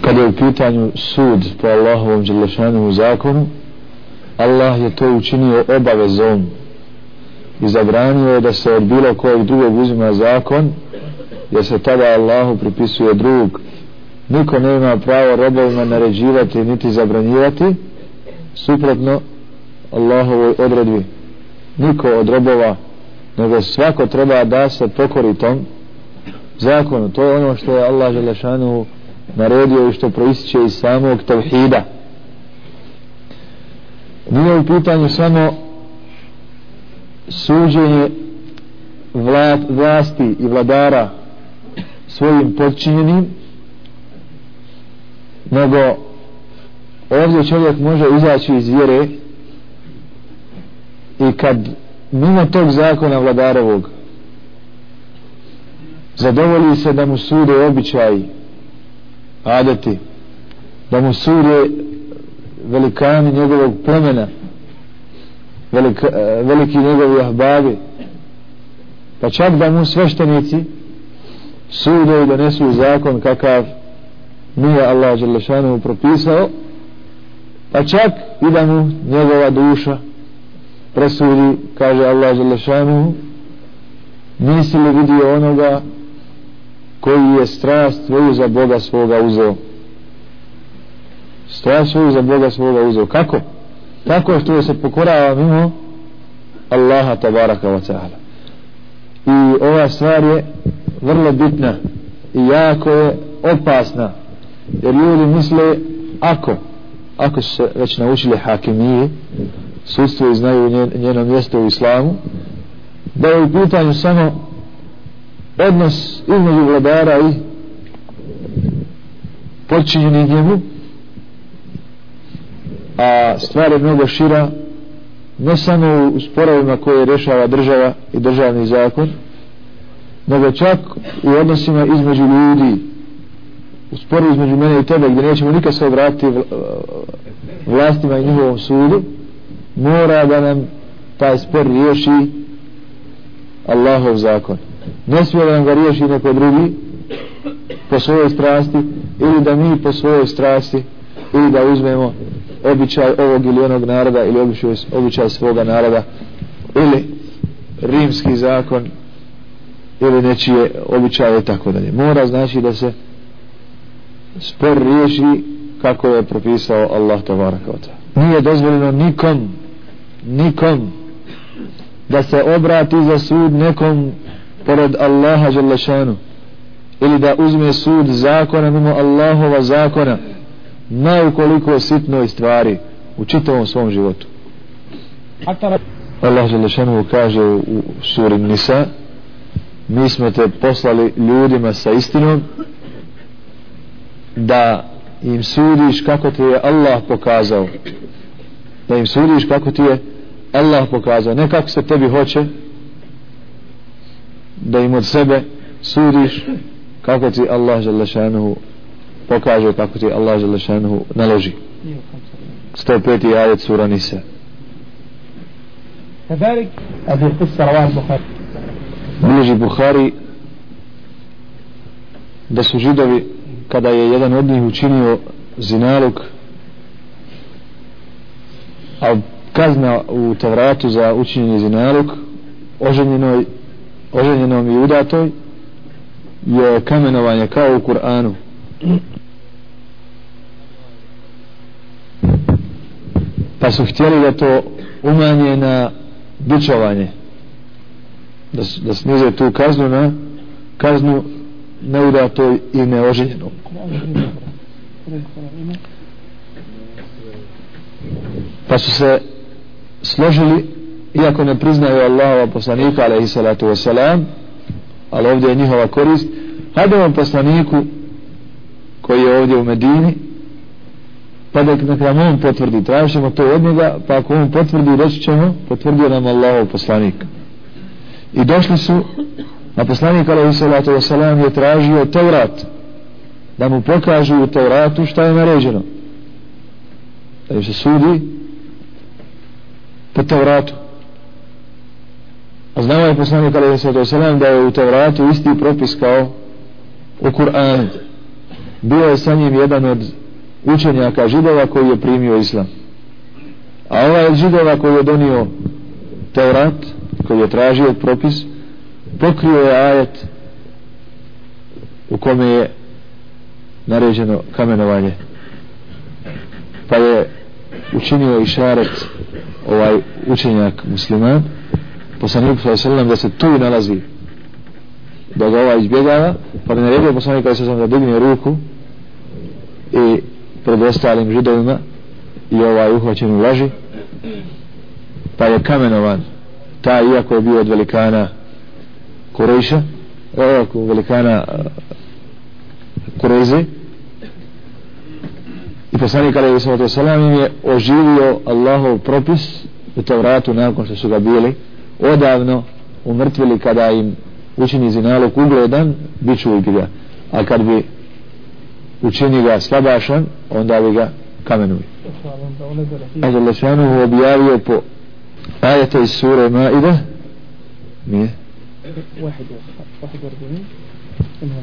kada je u pitanju sud po Allahovom Đelešanu zakonu Allah je to učinio obavezom i zabranio je da se od bilo kojeg drugog uzima zakon jer se tada Allahu pripisuje drug. Niko ne ima pravo robovima naređivati niti zabranjivati suprotno Allahovoj odredbi. Niko od robova nego svako treba da se pokori tom zakonu. To je ono što je Allah Želešanu naredio i što proističe iz samog tevhida. Nije u pitanju samo suđenje vlasti i vladara svojim podčinjenim nego ovdje čovjek može izaći iz vjere i kad mimo tog zakona vladarovog zadovolji se da mu sude običaji adeti da mu sure velikani njegovog plemena velika, e, veliki njegovi ahbabi. Pa čak da mu sveštenici sude i donesu zakon kakav nije Allah Đelešanu propisao pa čak i da mu njegova duša presudi kaže Allah Đelešanu nisi li vidio onoga koji je strast svoju za Boga svoga uzeo. Strast svoju za Boga svoga uzeo. Kako? tako što se pokorava mimo Allaha tabaraka wa ta'ala. I ova stvar je vrlo bitna i jako je opasna. Jer ljudi misle ako ako su se već naučili hakimije sudstvo i znaju njeno mjesto u islamu da je u pitanju samo odnos između vladara i počinjeni njemu a stvar je mnogo šira ne samo u sporovima koje rešava država i državni zakon nego čak u odnosima između ljudi. U sporu između mene i tebe gdje nećemo nikad se obratiti vlastima i njihovom sudu mora da nam taj spor riješi Allahov zakon ne smije da nam ga riješi neko drugi po svojoj strasti ili da mi po svojoj strasti ili da uzmemo običaj ovog ili onog naroda ili običaj, običaj svoga naroda ili rimski zakon ili nečije običaje tako dalje. Mora znači da se spor riješi kako je propisao Allah tabaraka nije dozvoljeno nikom nikom da se obrati za sud nekom pored Allaha želešanu ili da uzme sud zakona mimo Allahova zakona na ukoliko sitnoj stvari u čitavom svom životu. Allah želešanu kaže u suri Nisa mi smo te poslali ljudima sa istinom da im sudiš kako ti je Allah pokazao. Da im sudiš kako ti je Allah pokazao. Ne kako se tebi hoće da im od sebe sudiš kako ti Allah želešanuhu pokaže kako ti Allah želešanuhu naloži 105. ajet sura Nisa كذلك هذه القصة رواه البخاري bliži Buhari da su židovi kada je jedan od njih učinio zinalog a kazna u Tavratu za učinjenje zinalog oženjenoj oženjenom i udatoj je kamenovanje kao u Kur'anu. Pa su htjeli da to umanje na bičovanje. Da, da snize tu kaznu na kaznu neudatoj i neoženjenom. Pa su se složili iako ne priznaju Allahova poslanika alaihi salatu wasalam ali ovdje je njihova korist. Hajdemo poslaniku koji je ovdje u Medini pa da nek nam on potvrdi. Tražimo to od njega pa ako on potvrdi reći ćemo potvrdio nam Allahov poslanik. I došli su a poslanik alaihi salatu wasalam je tražio Tevrat da mu pokažu u Tevratu šta je naređeno. Da se sudi po Tevratu znao je poslanik alaihi sallatu wasalam da je u Tevratu isti propis kao u Kur'anu. Bio je sa njim jedan od učenjaka židova koji je primio islam. A ovaj od židova koji je donio Teurat koji je tražio propis pokrio je ajet u kome je naređeno kamenovanje. Pa je učinio i šaret ovaj učenjak musliman poslanik sallam da se tu nalazi. Da ga ova izbjegava pa bi naredio poslanik sallam da digne ruku i pred ostalim židovima i ovaj uhvaćen u laži pa je kamenovan. Ta iako je bio od velikana Kurejša ovako velikana uh, Kureze i poslanik alaihi sallatu sallam im je oživio Allahov propis u Tavratu nakon što su ga bili odavno umrtvili kada im učini zinalog ugledan bit ću ga a kad bi učini ga slabašan onda bi ga kamenuli Allah Lešanu objavio po ajete iz sure Maide nije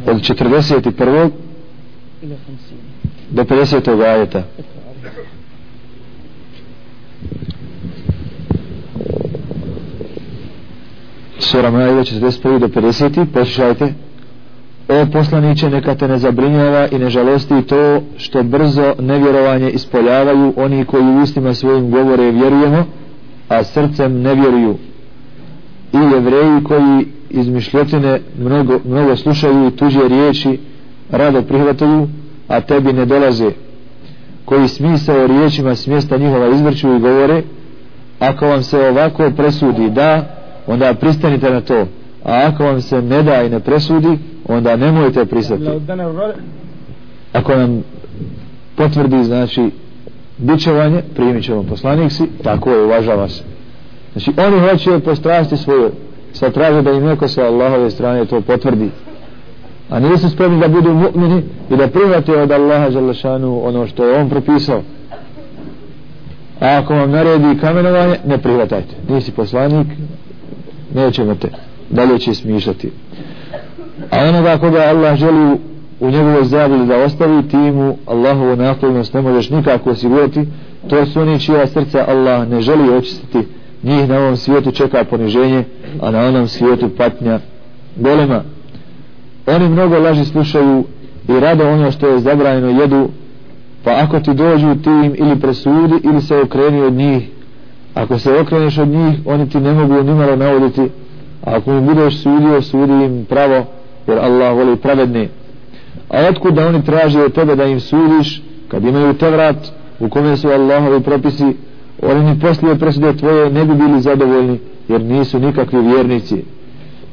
od 41. do 50. ajeta Sura Maida 41. do 50. Poslušajte. O poslaniće, neka te ne zabrinjava i ne žalosti to što brzo nevjerovanje ispoljavaju oni koji u ustima svojim govore vjerujemo, a srcem ne vjeruju. I jevreji koji iz mišljotine mnogo, mnogo slušaju i tuđe riječi rado prihvataju, a tebi ne dolaze. Koji smisao riječima smjesta njihova izvrću i govore, ako vam se ovako presudi da, onda pristanite na to. A ako vam se ne da i ne presudi onda nemojte pristati. Ako nam potvrdi znači bićevanje primit ćemo poslanik si tako je uvažava se. Znači oni hoće po strasti svoje. Sad traže da im neko sa Allahove strane to potvrdi. A nisu spremni da budu mu'mini i da prihvate od Allaha Želešanu ono što je on propisao. A ako vam naredi kamenovanje ne prihvatajte. Nisi poslanik nećemo te dalje će smišati a onoga koga Allah želi u njegovoj zabili da ostavi ti mu Allahovu naklonost ne možeš nikako osigurati. To su oni čija srca Allah ne želi očistiti. Njih na ovom svijetu čeka poniženje a na onom svijetu patnja golema. Oni mnogo laži slušaju i rado ono što je zabranjeno jedu pa ako ti dođu ti im ili presudi ili se okreni od njih ako se okreneš od njih oni ti ne mogu nimalo navoditi. A ako im budeš sudio sudi im pravo jer Allah voli pravedni. a otkud da oni traže od tebe da im sudiš kad imaju te vrat u kome su Allahovi propisi oni ni poslije presude tvoje ne bi bili zadovoljni jer nisu nikakvi vjernici.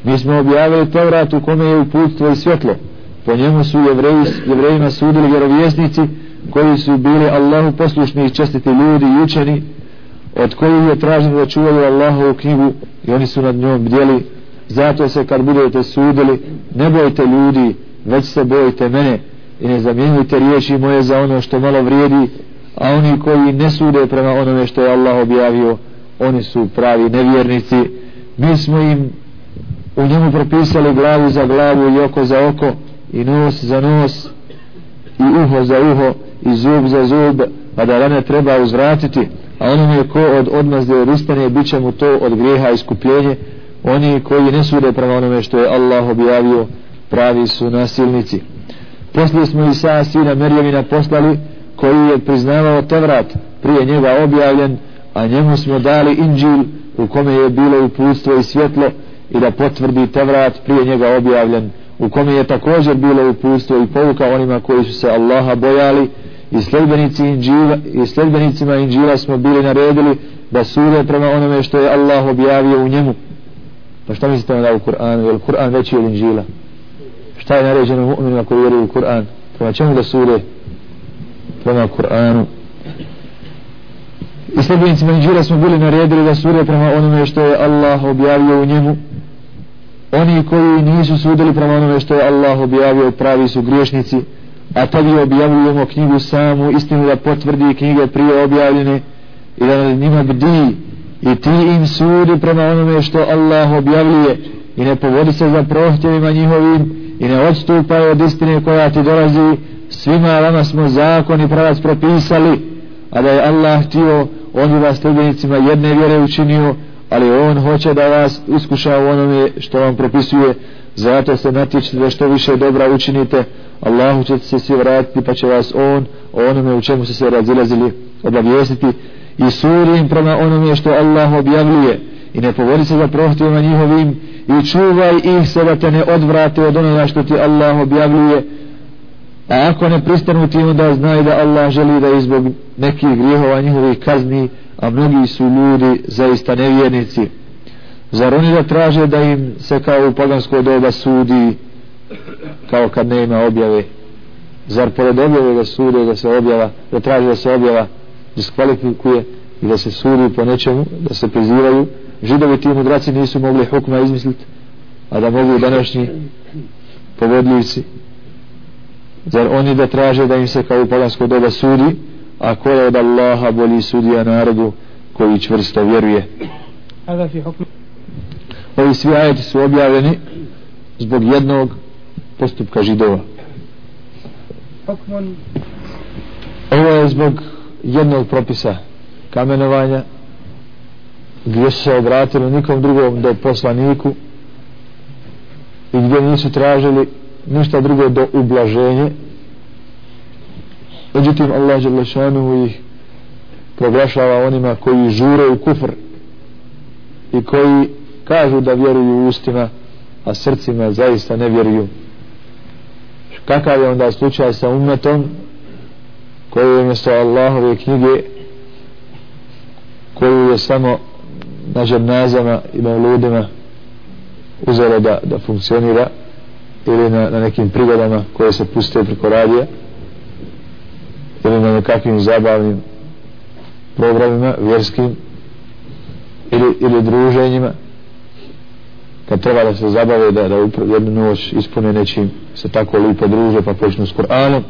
Mi smo objavili te vrat u kome je uputstvo i svjetlo. Po njemu su jevreji, jevrejima sudili vjerovjesnici koji su bili Allahu poslušni i čestiti ljudi i učeni od kojih je traženo da čuvaju Allahovu knjigu i oni su nad njom bdjeli. Zato se kad budete sudili ne bojte ljudi već se bojite mene i ne zamjenjujte riječi moje za ono što malo vrijedi a oni koji ne sude prema onome što je Allah objavio oni su pravi nevjernici. Mi smo im u njemu propisali glavu za glavu i oko za oko i nos za nos i uho za uho i zub za zub pa da rane treba uzvratiti a onome ko od odmazde od bit će mu to od grijeha iskupljenje. Oni koji ne sude prema onome što je Allah objavio pravi su nasilnici. Poslije smo Isa sina Merjevina poslali koji je priznavao Tevrat prije njega objavljen a njemu smo dali Inđil u kome je bilo uputstvo i svjetlo i da potvrdi Tevrat prije njega objavljen u kome je također bilo uputstvo i pouka onima koji su se Allaha bojali i sljedbenici Inđila i sljedbenicima Inđila smo bili naredili da sude prema onome što je Allah objavio u njemu. Pa šta mislite onda u Kur'anu? Je li Kur'an veći od Inđila? Šta je naređeno mu'minima koji vjeruju u Kur'an? Prema čemu da sude? Prema Kur'anu. I sljedbenicima Inđila smo bili naredili da sude prema onome što je Allah objavio u njemu. Oni koji nisu sudili prema onome što je Allah objavio pravi su griješnici a tebi objavljujemo knjigu samu istinu da potvrdi knjige prije objavljene. I da njima bdi i ti im sudi prema onome što Allah objavljuje. I ne povodi se za prohtjevima njihovim. I ne odstupaj od istine koja ti dolazi. Svima vama smo zakon i pravac propisali. A da je Allah htio on bi vas sljedbenicima jedne vjere učinio. Ali on hoće da vas iskuša u onome što vam propisuje zato se natječite da što više dobra učinite. Allahu će se svi vratiti pa će vas on o onome u čemu ste se razilazili obavijestiti i suri im prema onome što Allah objavljuje. I ne povori se za prohtivima njihovim i čuvaj ih se da te ne odvrate od onoga što ti Allah objavljuje. A ako ne pristanu ti onda znaj da Allah želi da izbog nekih grijehova njihovih kazni a mnogi su ljudi zaista nevjernici zar oni da traže da im se kao u pagansko doba sudi kao kad nema objave? Zar pored objave da sude da se objava da traže da se objava diskvalifikuje i da se sudi po nečemu da se prizivaju? Židovi ti mudraci nisu mogli hukma izmisliti a da mogu današnji povodljivci zar oni da traže da im se kao u pagansko doba sudi a ko je od Allaha bolji sudija narodu koji čvrsto vjeruje? Ovi svi ajeti su objavljeni zbog jednog postupka židova. Ovo je zbog jednog propisa kamenovanja gdje su se obratili nikom drugom do poslaniku i gdje nisu tražili ništa drugo do ublaženje međutim Allah Đelešanu ih proglašava onima koji žure u kufr i koji kažu da vjeruju ustima a srcima zaista ne vjeruju. Kakav je onda slučaj sa umetom koji je mjesto Allahove knjige koju je samo na žemnazama i na ludima uzelo da, da funkcionira ili na, na nekim prigodama koje se puste preko radija ili na nekakvim zabavnim programima vjerskim ili, ili druženjima kad treba da se zabave da, da jednu noć ispune nečim se tako lipo druže pa počnu s Kur'anom.